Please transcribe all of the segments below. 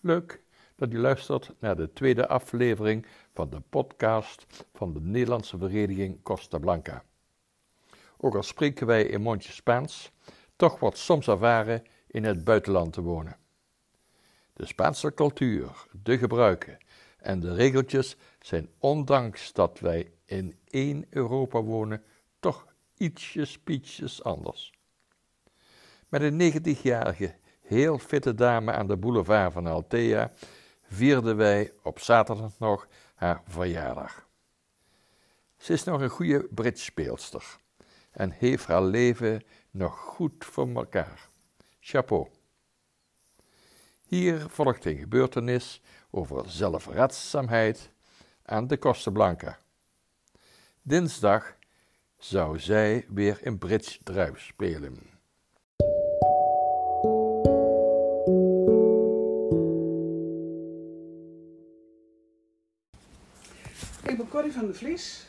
Leuk dat u luistert naar de tweede aflevering van de podcast van de Nederlandse vereniging Costa Blanca. Ook al spreken wij in mondje Spaans, toch wordt soms ervaren in het buitenland te wonen. De Spaanse cultuur, de gebruiken en de regeltjes zijn ondanks dat wij in één Europa wonen, toch ietsjes pietjes anders. Met een 90-jarige, heel fitte dame aan de boulevard van Altea vierden wij op zaterdag nog haar verjaardag. Ze is nog een goede bridgespeelster en heeft haar leven nog goed voor elkaar. Chapeau. Hier volgt een gebeurtenis over zelfredzaamheid aan de Costa Blanca. Dinsdag zou zij weer een bridge druif spelen. Ik ben Corrie van der Vlies,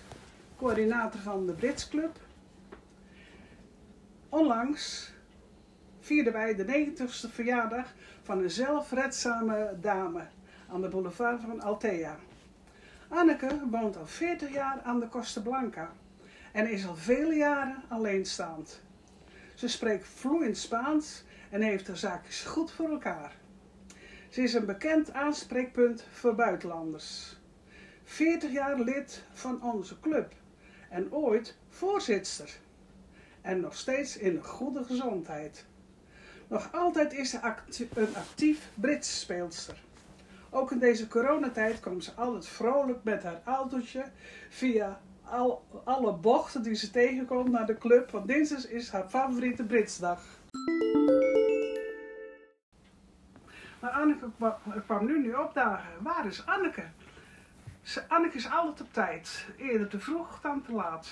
coördinator van de Brits Club. Onlangs vierden wij de 90ste verjaardag van een zelfredzame dame aan de boulevard van Altea. Anneke woont al 40 jaar aan de Costa Blanca en is al vele jaren alleenstaand. Ze spreekt vloeiend Spaans en heeft haar zaakjes goed voor elkaar. Ze is een bekend aanspreekpunt voor buitenlanders. 40 jaar lid van onze club en ooit voorzitter. En nog steeds in goede gezondheid. Nog altijd is ze een actief Brits speelster. Ook in deze coronatijd komt ze altijd vrolijk met haar autootje via al, alle bochten die ze tegenkomt naar de club. Want dinsdag is haar favoriete Britsdag. Maar Anneke kwa- kwam nu niet opdagen. Waar is Anneke? Ze- Anneke is altijd op tijd. Eerder te vroeg dan te laat.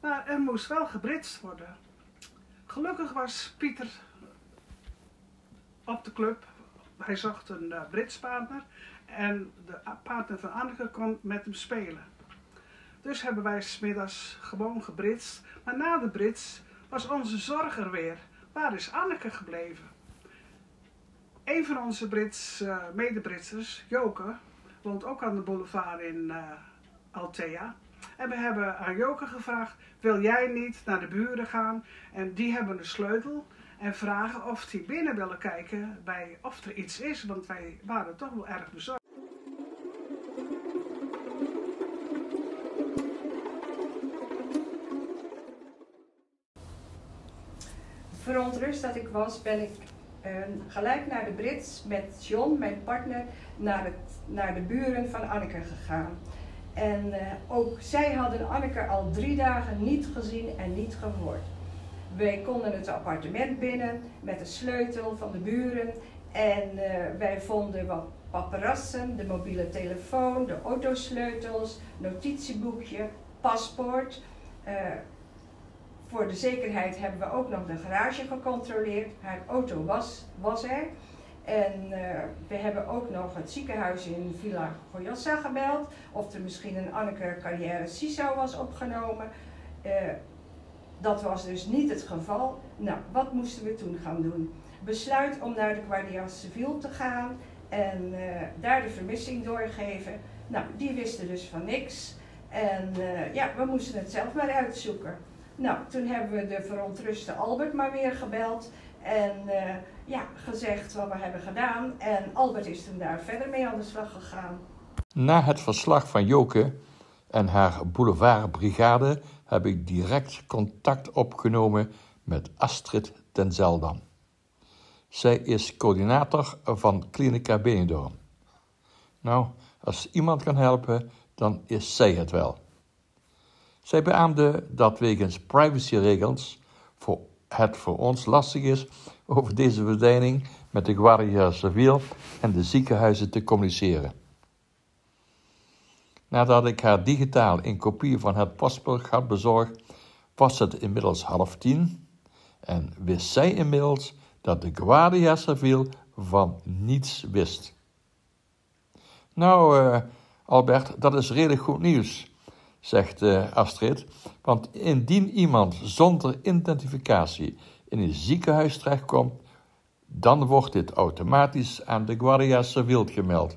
Maar er moest wel gebritst worden. Gelukkig was Pieter op de club. Hij zocht een uh, britspartner. En de partner van Anneke kon met hem spelen. Dus hebben wij smiddags gewoon gebritst. Maar na de brits was onze zorg er weer. Waar is Anneke gebleven? Een van onze Brits, uh, mede-Britsers, Joke, woont ook aan de boulevard in uh, Altea. En we hebben aan Joke gevraagd, wil jij niet naar de buren gaan? En die hebben een sleutel en vragen of die binnen willen kijken bij of er iets is. Want wij waren toch wel erg bezorgd. verontrust dat ik was, ben ik uh, gelijk naar de Brits met John, mijn partner, naar, het, naar de buren van Anneke gegaan. En uh, ook zij hadden Anneke al drie dagen niet gezien en niet gehoord. Wij konden het appartement binnen met de sleutel van de buren en uh, wij vonden wat paparazzen, de mobiele telefoon, de autosleutels, notitieboekje, paspoort. Voor de zekerheid hebben we ook nog de garage gecontroleerd. Haar auto was, was er. En uh, we hebben ook nog het ziekenhuis in Villa Goyassa gebeld. Of er misschien een Anneke carrière CISO was opgenomen. Dat was dus niet het geval. Nou, wat moesten we toen gaan doen? Besluit om naar de Guardia Civil te gaan en uh, daar de vermissing doorgeven. Nou, die wisten dus van niks. En ja, we moesten het zelf maar uitzoeken. Nou, toen hebben we de verontruste Albert maar weer gebeld en uh, ja, gezegd wat we hebben gedaan. En Albert is toen daar verder mee aan de slag gegaan. Na het verslag van Joke en haar boulevardbrigade heb ik direct contact opgenomen met Astrid ten Zeldam. Zij is coördinator van Clinica Benidorm. Nou, als iemand kan helpen, dan is zij het wel. Zij beaamde dat wegens privacyregels voor het voor ons lastig is over deze verdwijning met de Guardia Civil en de ziekenhuizen te communiceren. Nadat ik haar digitaal een kopie van het paspoort had bezorgd, was het inmiddels half tien en wist zij inmiddels dat de Guardia Civil van niets wist. Nou, uh, Albert, dat is redelijk goed nieuws, zegt eh, Astrid. Want indien iemand zonder identificatie in een ziekenhuis terechtkomt, dan wordt dit automatisch aan de Guardia Civil gemeld.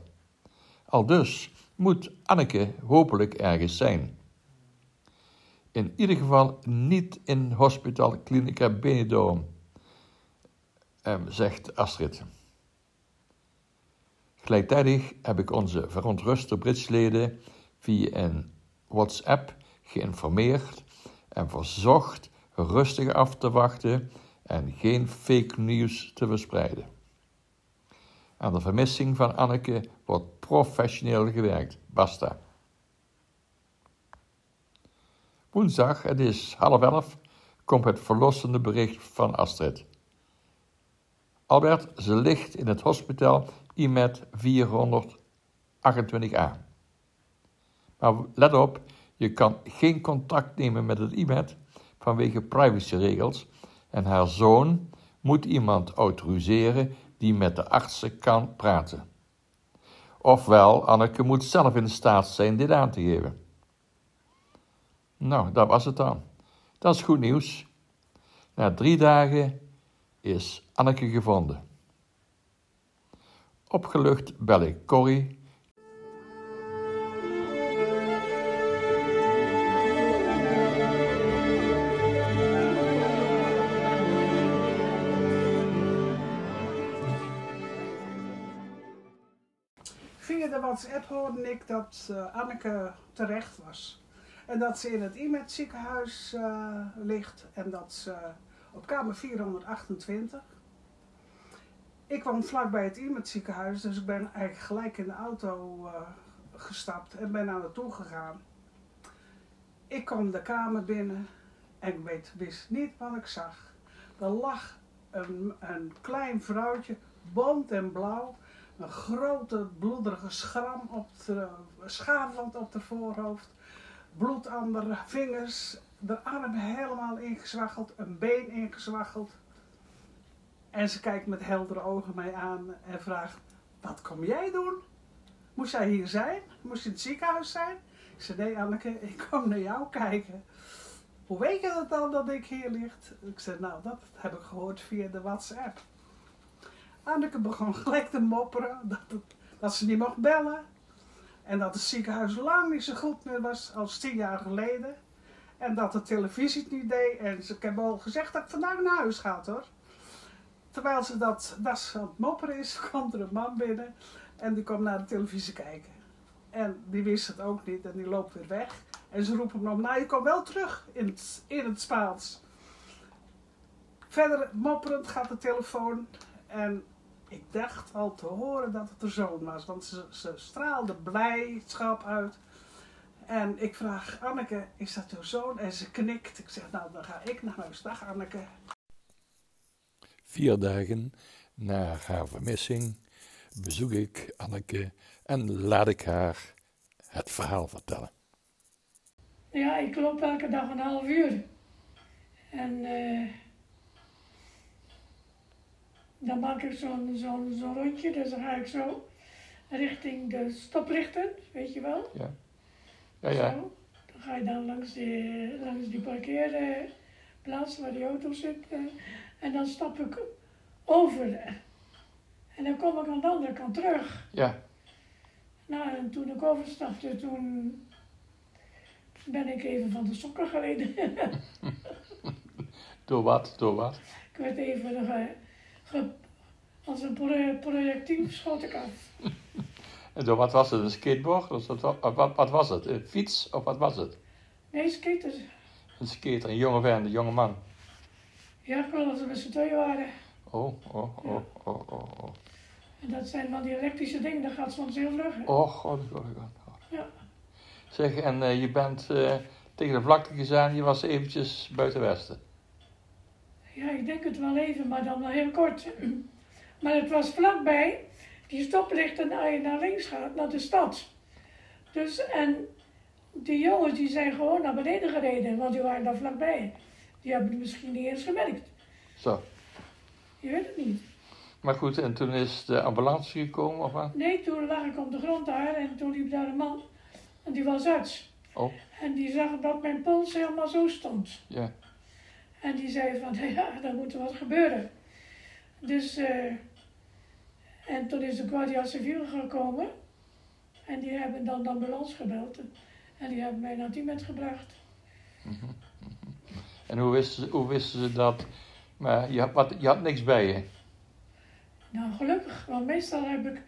Al dus moet Anneke hopelijk ergens zijn. In ieder geval niet in Hospital Clinica Benidorm, ehm, zegt Astrid. Gelijktijdig heb ik onze verontruste Britsleden via een WhatsApp geïnformeerd en verzocht rustig af te wachten en geen fake news te verspreiden. Aan de vermissing van Anneke wordt professioneel gewerkt. Basta. Woensdag, het is half elf, komt het verlossende bericht van Astrid. Albert, ze ligt in het hospitaal IMED 428a. Maar let op, je kan geen contact nemen met het IMED vanwege privacyregels en haar zoon moet iemand autoriseren die met de artsen kan praten. Ofwel, Anneke moet zelf in staat zijn dit aan te geven. Nou, dat was het dan. Dat is goed nieuws. Na drie dagen is Anneke gevonden. Opgelucht bel ik Corrie. Hoorde ik dat eh, Anneke terecht was. En dat ze in het IMED ziekenhuis eh, ligt en dat ze op kamer 428. Ik kwam vlakbij het IMED ziekenhuis, dus ik ben eigenlijk gelijk in de auto eh, gestapt en ben naar naartoe gegaan. Ik kwam de kamer binnen en ik weet, wist niet wat ik zag. Er lag een, een klein vrouwtje, bont en blauw, een grote bloederige schram op de schaafwand op de voorhoofd, bloed aan de vingers, de arm helemaal ingezwaggeld, een been ingezwaggeld. En ze kijkt met heldere ogen mij aan en vraagt: Wat kom jij doen? Moest jij hier zijn? Moest je in het ziekenhuis zijn? Ik zei: Nee, Anneke, ik kom naar jou kijken. Hoe weet je dat dan dat ik hier lig? Ik zei: Nou, dat heb ik gehoord via de WhatsApp. Anneke begon gelijk te mopperen dat, dat ze niet mocht bellen. En dat het ziekenhuis lang niet zo goed meer was als tien jaar geleden. En dat de televisie het niet deed. En ze, ik heb al gezegd dat ik vandaag naar huis ga hoor. Terwijl ze dat, dat ze aan het mopperen is, komt er een man binnen. En die komt naar de televisie kijken. En die wist het ook niet en die loopt weer weg. En ze roepen hem om, nou je komt wel terug in het, in het Spaans. Verder mopperend gaat de telefoon. En ik dacht al te horen dat het de zoon was. Want ze, ze straalde blijdschap uit. En ik vraag, Anneke, is dat jouw zoon? En ze knikt. Ik zeg, nou dan ga ik naar huis. Dag Anneke. Vier dagen na haar vermissing bezoek ik Anneke en laat ik haar het verhaal vertellen. Ja, ik loop elke dag een half uur. En eh, dan maak ik zo'n zo'n zo'n rondje, dus dan ga ik zo richting de stoplichten, weet je wel. Ja, ja. ja. Zo. Dan ga je dan langs die, langs die parkeerplaats waar die auto zit. eh, en dan stap ik over. En dan kom ik aan de andere kant terug. ja. Nou, en toen ik overstapte, toen ben ik even van de sokken gereden. Door wat? Door wat? ik werd even ge- als een pro- projectiel schoot ik af. En door wat was het? Een skateboard? Of wat, wat, was het? Een fiets? Of wat was het? Nee, skaters. Een skater, een jonge vent, een jonge man. Ja, ik dat ze met z'n tweeën waren. Oh, oh, oh, oh, oh, oh. En dat zijn van die elektrische dingen, dat gaat soms heel vlug. hè. Oh, god, god, god. Ja. Zeg, en eh, je bent eh, tegen de vlakte gezaan, je was eventjes buiten Westen. Ja, ik denk het wel even, maar dan wel heel kort. Maar het was vlakbij die stoplichten als je naar links gaat, naar de stad. Dus, en die jongens die zijn gewoon naar beneden gereden, want die waren daar vlakbij. Die hebben het misschien niet eens gemerkt. Zo. Je weet het niet. Maar goed, en toen is de ambulance gekomen of wat? Nee, toen lag ik op de grond daar en toen liep daar een man. En die was arts. Oh, En die zag dat mijn pols helemaal zo stond. ja. En die zei van, ja, er moet wat gebeuren. Dus, eh, en toen is de Guardia Civil gekomen. En die hebben dan de ambulance gebeld. En die hebben mij naar Tibet gebracht. En hoe wisten, ze- hoe wisten ze dat? Maar je had, wat, je had niks bij je. Nou, gelukkig, want meestal heb ik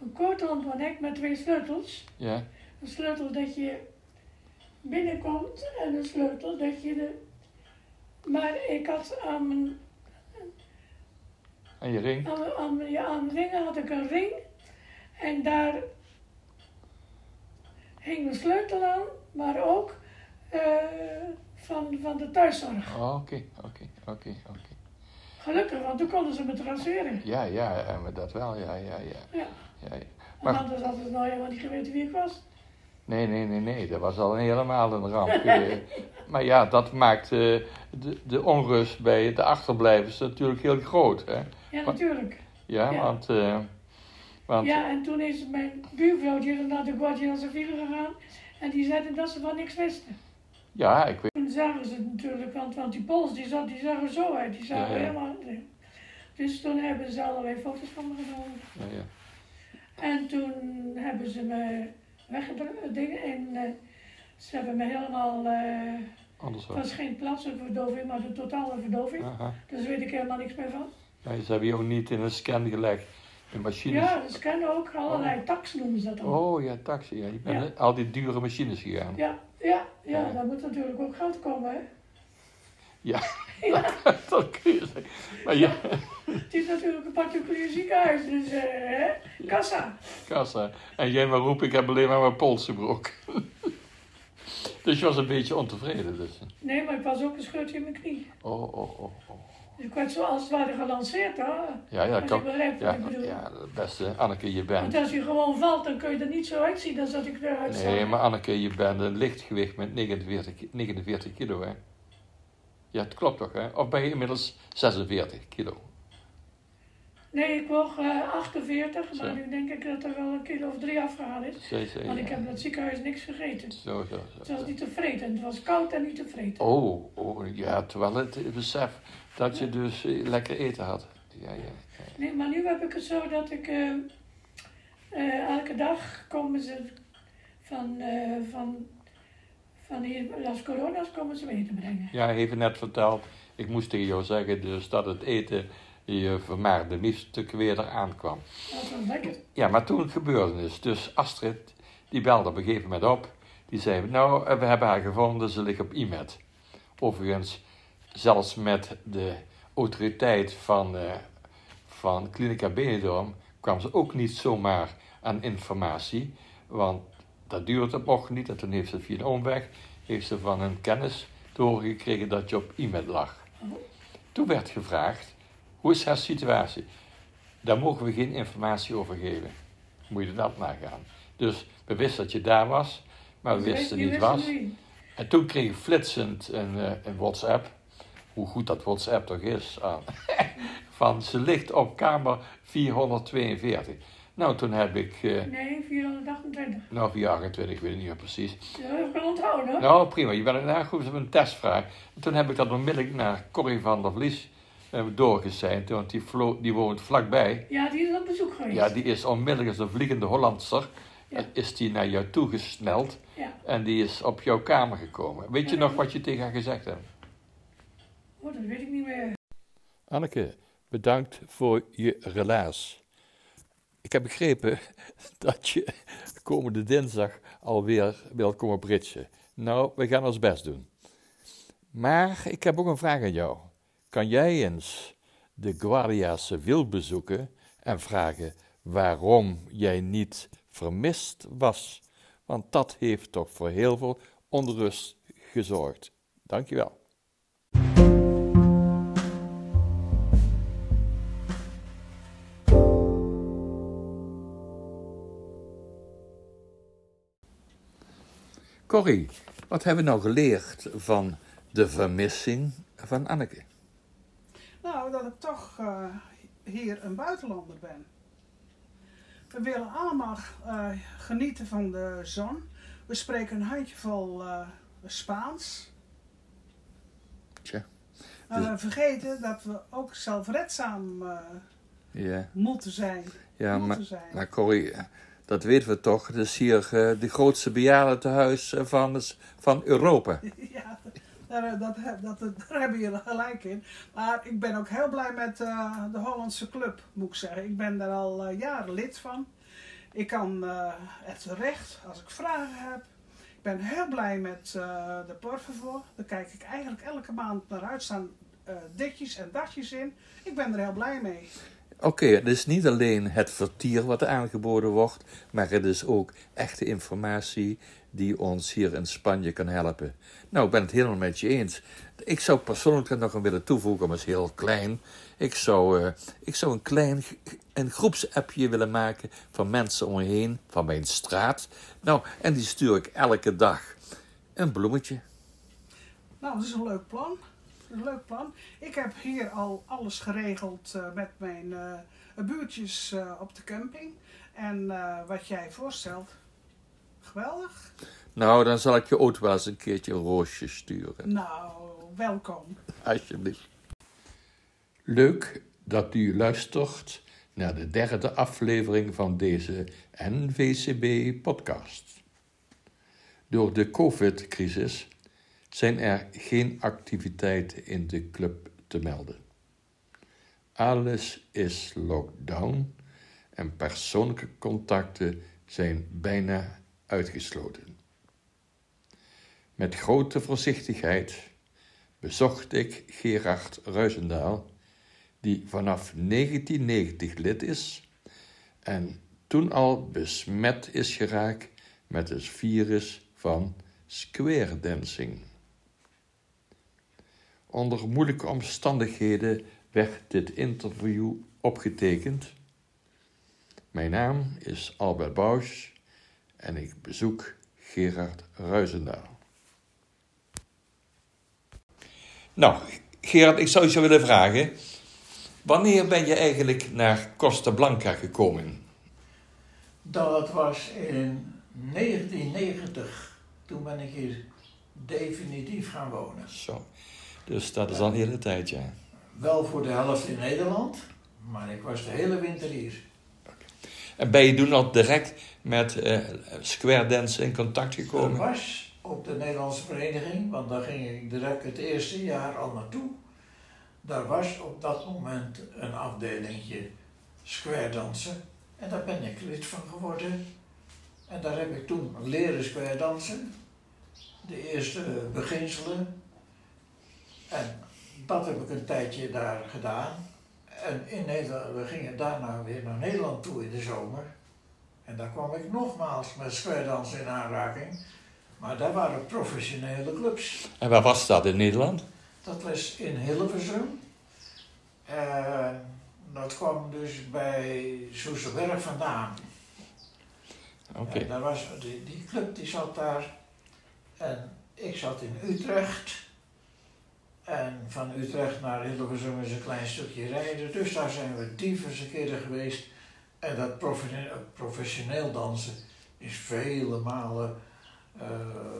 een korthand nek met twee sleutels. Ja. Een sleutel dat je binnenkomt en een sleutel dat je de... Maar ik had aan mijn, En je ring? aan, mijn- aan, mijn- ja, aan mijn ringen had ik een ring. En daar hing een sleutel aan, maar ook eh, van, van de thuiszorg. Oh, oké, oké, oké, oké. Gelukkig, want toen konden ze me traceren. Ja, ja, ja, maar dat wel, ja, ja, ja. Ja, ja, ja. want Maar- anders hadden ze nou helemaal niet geweten wie ik was. Nee, nee, nee, nee, dat was al helemaal een ramp. Eh, maar ja, dat maakt eh, de, de onrust bij de achterblijvers natuurlijk heel groot. Hè? Ja, natuurlijk. Ja, Ja. want, eh, want Ja, en toen is mijn buurvrouw die is naar de Guardia Civil gegaan. En die zeiden dat ze van niks wisten. ja, ik weet. Toen zagen ze het natuurlijk, want, want die pols die zag, die zag er zo uit. Die zagen Ja, ja. helemaal... Dus toen hebben ze allerlei foto's van me genomen. Ja, ja. En toen hebben ze me weggedrukt en eh, ze hebben me helemaal... eh Anders het was geen plaatsverdoving, maar de totale verdoving. Aha. Dus weet ik helemaal niks meer van. Ja, ze hebben je ook niet in een scan gelegd. In machines. Ja, ze kennen ook allerlei tax noemen ze dat dan. Oh ja, taxi. Ja. Je bent Ja. al die dure machines gegaan. Ja, ja, ja, Ja. daar moet natuurlijk ook geld komen, hè. dat kun je zeggen. Maar ja, Het is natuurlijk een particulier ziekenhuis, dus eh, hè, kassa. kassa. En jij maar roepen, ik heb alleen maar mijn pols gebroken. dus je was een beetje ontevreden. Dus. Nee, maar ik was ook een scheurtje in mijn knie. Oh, oh, oh, oh. Dus ik werd zo als het ware gelanceerd, hoor. Ja, ja, kan, wat ja, ja, beste Anneke, je bent... Want als je gewoon valt, dan kun je er niet zo uitzien als dat ik eruit. Nee, maar Anneke, je bent een lichtgewicht met 49, ki- 49 kilo, hè? Ja, het klopt toch, hè? Of ben je inmiddels 46 kilo? Nee, ik woog eh 48, Zo. maar nu denk ik dat er wel een kilo of drie afgehaald is. Want ik heb in het ziekenhuis niks gegeten. Zo, zo, zo. Het was niet te vreten. Het was koud en niet te vreten. Oh, oh, ja, terwijl het besef dat je dus eh, lekker eten had. Ja, ja. ja. Nee, maar nu heb ik het zo dat ik eh, eh, elke dag komen ze van, van, van hier, Las Coronas komen ze mee te brengen. Ja, heeft net verteld, ik moest tegen jou zeggen dus dat het eten je vermaarde liefstuk weer eraan kwam. Dat was lekker. Ja, maar toen gebeurde het. Dus Astrid, die belde op een gegeven moment op. Die zei, nou, eh, we hebben haar gevonden, ze ligt op IMED. Overigens, zelfs met de autoriteit van, eh van Clinica Benidorm kwam ze ook niet zomaar aan informatie. Want dat duurde het mocht niet. En toen heeft ze via een omweg, heeft ze van een kennis te horen gekregen dat je op IMED lag. Toen werd gevraagd, hoe is haar situatie? Daar mogen we geen informatie over geven. Moet je dat nagaan. Dus we wisten dat je daar was, maar we wisten wist- niet was. En toen kreeg ik flitsend een, eh, een WhatsApp, hoe goed dat WhatsApp toch is, aan, van ze ligt op kamer 442. Nou, toen heb ik, eh, Nee, 428. nou 428, ik weet het niet meer precies. Dat heb ik wel onthouden. Nou, prima, je bent daar goed op een testvraag. En toen heb ik dat onmiddellijk naar Corrie van der Vlies eh, doorgezeind, want die, vlo- die woont vlakbij. Ja, die is op bezoek geweest. Ja, die is onmiddellijk als een vliegende Hollandser, Ja. is die naar jou toegesneld Ja. en die is op jouw kamer gekomen. Weet je nog wat je tegen haar gezegd hebt? Oh, dat weet ik niet meer. Anneke, bedankt voor je relaas. Ik heb begrepen dat je komende dinsdag alweer wilt komen britsen. Nou, we gaan ons best doen. Maar ik heb ook een vraag aan jou. Kan jij eens de Guardia Civil bezoeken en vragen waarom jij niet vermist was? Want dat heeft toch voor heel veel onrust gezorgd. Dankjewel. Corrie, wat hebben we nou geleerd van de vermissing van Anneke? Nou, dat het toch eh, hier een buitenlander ben. We willen allemaal eh, genieten van de zon. We spreken een handjevol eh, Spaans. Tja. Maar we vergeten dat we ook zelfredzaam moeten zijn. ja moeten maar, zijn. maar Corrie, dat weten we toch. Het is hier de grootste bejaardentehuis eh, van, van Europa. Ja, daar, dat, heb- dat, daar hebben jullie gelijk in. Maar ik ben ook heel blij met eh, de Hollandse Club, moet ik zeggen. Ik ben daar al eh, jaren lid van. Ik kan eh het terecht als ik vragen heb. Ik ben heel blij met eh, de Porvervoor. Daar kijk ik eigenlijk elke maand naar uit. staan eh ditjes en datjes in. Ik ben er heel blij mee. Oké, het is niet alleen het vertier wat aangeboden wordt, maar het is ook echte informatie die ons hier in Spanje kan helpen. Nou, ik ben het helemaal met je eens. Ik zou persoonlijk er nog een willen toevoegen, maar het is heel klein. Ik zou, eh, ik zou een klein een groepsappje willen maken van mensen om me heen, van mijn straat. Nou, en die stuur ik elke dag een bloemetje. Nou, dat is een leuk plan. Een leuk plan. Ik heb hier al alles geregeld eh, met mijn eh, buurtjes op de camping. En wat jij voorstelt, geweldig. Nou, dan zal ik je ook wel eens een keertje een roosje sturen. Nou, welkom. Alsjeblieft. Leuk dat u luistert naar de derde aflevering van deze NVCB-podcast. Door de COVID-crisis zijn er geen activiteiten in de club te melden. Alles is lockdown en persoonlijke contacten zijn bijna uitgesloten. Met grote voorzichtigheid bezocht ik Gerard Ruizendaal, die vanaf 1990 lid is en toen al besmet is geraakt met het virus van square dancing. Onder moeilijke omstandigheden werd dit interview opgetekend. Mijn naam is Albert Bausch en ik bezoek Gerard Ruizendaal. Nou, Gerard, ik zou je zo willen vragen. Wanneer ben je eigenlijk naar Costa Blanca gekomen? Dat was in 1990. Toen ben ik hier definitief gaan wonen. Zo. Dus dat is al een hele tijd, ja. Wel voor de helft in Nederland, maar ik was de hele winter hier. En ben je toen al direct met eh, square dance in contact Ik gekomen? was op de Nederlandse vereniging, want daar ging ik direct het eerste jaar al naartoe. Daar was op dat moment een afdelingje square dansen. En daar ben ik lid van geworden. En daar heb ik toen leren square dansen. De eerste beginselen. En dat heb ik een tijdje daar gedaan. En in Nederland, we gingen daarna weer naar Nederland toe in de zomer. En daar kwam ik nogmaals met square dansen in aanraking. Maar daar waren professionele clubs. En waar was dat in Nederland? Dat was in Hilversum. En dat kwam dus bij Soesterberg vandaan. Oké. En daar was, die, die club die zat daar. En ik zat in Utrecht. En van Utrecht naar Hilversum is een klein stukje rijden. Dus daar zijn we diverse keren geweest. En dat professioneel, professioneel dansen is vele malen eh,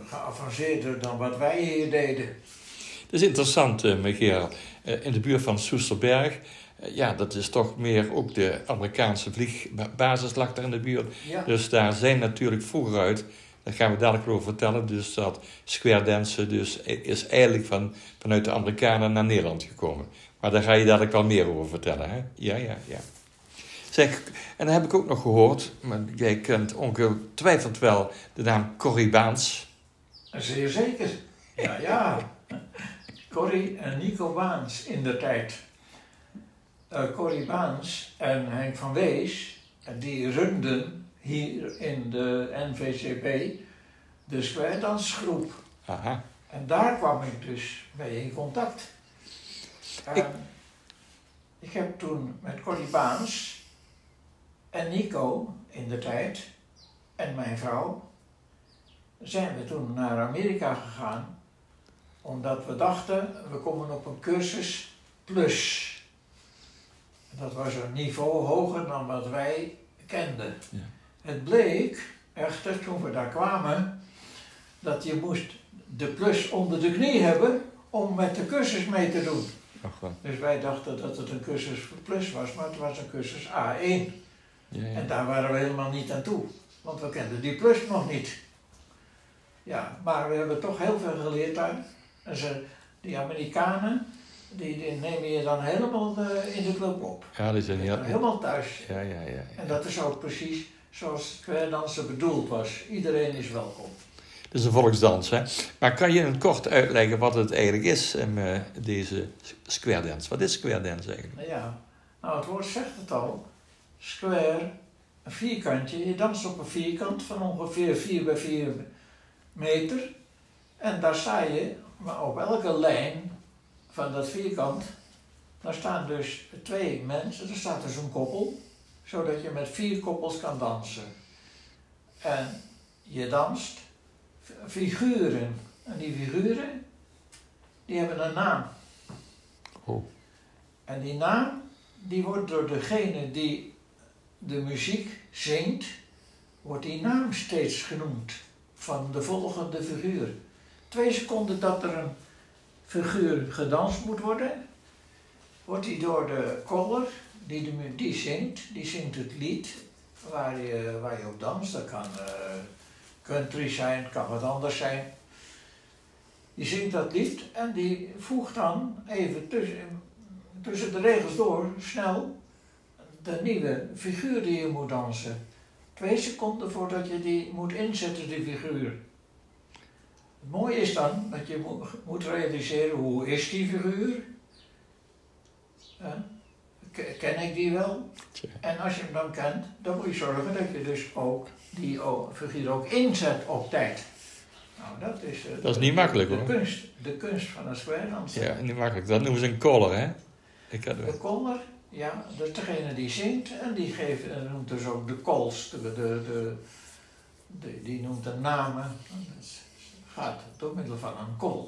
geavanceerder dan wat wij hier deden. Het is interessant, eh. Eh, in de buurt van Soesterberg, eh, ja, dat is toch meer ook de Amerikaanse vliegbasis lag daar in de buurt. Ja. Dus daar zijn natuurlijk vroeger uit, daar gaan we dadelijk over vertellen, dus dat square dansen dus is eigenlijk van, vanuit de Amerikanen naar Nederland gekomen. Maar daar ga je dadelijk wel meer over vertellen, hè? Ja, ja, ja. Zeg, en dan heb ik ook nog gehoord, maar jij kent ongetwijfeld wel de naam Corrie Baans. Zeer zeker. Ja, ja. Corrie en Nico Baans in de tijd. Eh Corrie Baans en Henk van Wees, die runden hier in de NVCP de square dansgroep. Aha. En daar kwam ik dus mee in contact. Ik- ik heb toen met Corrie Baans en Nico in de tijd en mijn vrouw zijn we toen naar Amerika gegaan omdat we dachten we komen op een cursus plus. Dat was een niveau hoger dan wat wij kenden. Ja. Het bleek, echter, toen we daar kwamen, dat je moest de plus onder de knie hebben om met de cursus mee te doen. Ach. Dus wij dachten dat het een cursus plus was, maar het was een cursus A1. Ja, En daar waren we helemaal niet aan toe, want we kenden die plus nog niet. Ja, maar we hebben toch heel veel geleerd daar. En ze, die Amerikanen, die, die nemen je dan helemaal eh, in de club op. ja, die zijn heel... Helemaal thuis. Ja, ja, ja. En dat is ook precies zoals square dansen bedoeld was. Iedereen is welkom. Het is een volksdans, hè. Maar kan je het kort uitleggen wat het eigenlijk is, em, eh, deze square dance? Wat is square dance eigenlijk? Ja, nou het woord zegt het al. Square, een vierkantje. Je danst op een vierkant van ongeveer 4 bij 4 meter. En daar sta je, maar op elke lijn van dat vierkant, daar staan dus twee mensen, er staat dus een koppel, zodat je met vier koppels kan dansen. En je danst figuren. En die figuren, die hebben een naam. Oh. En die naam, die wordt door degene die de muziek zingt, wordt die naam steeds genoemd van de volgende figuur. Twee seconden dat er een figuur gedanst moet worden, wordt die door de koller, die, die zingt, die zingt het lied waar je, waar je op danst. Dat kan eh, country zijn, kan wat anders zijn. Die zingt dat lied en die voegt dan even tussen, tussen de regels door, snel, de nieuwe figuur die je moet dansen. Twee seconden voordat je die moet inzetten, die figuur. Het mooie is dan dat je mo- moet realiseren hoe is die figuur. Ke- Ken ik die wel? Tja. En als je hem dan kent, dan moet je zorgen dat je dus ook die figuur ook inzet op tijd. Nou, dat is, eh, Dat is niet makkelijk, de, hoor. Kunst, de kunst van een square dansen. Ja, niet makkelijk. Dat noemen ze een collar, hè? Ik had De koller, ja, dat is degene die zingt en die geeft, en noemt dus ook de calls, de, de, de, de- die noemt de namen. Dat gaat door middel van een call.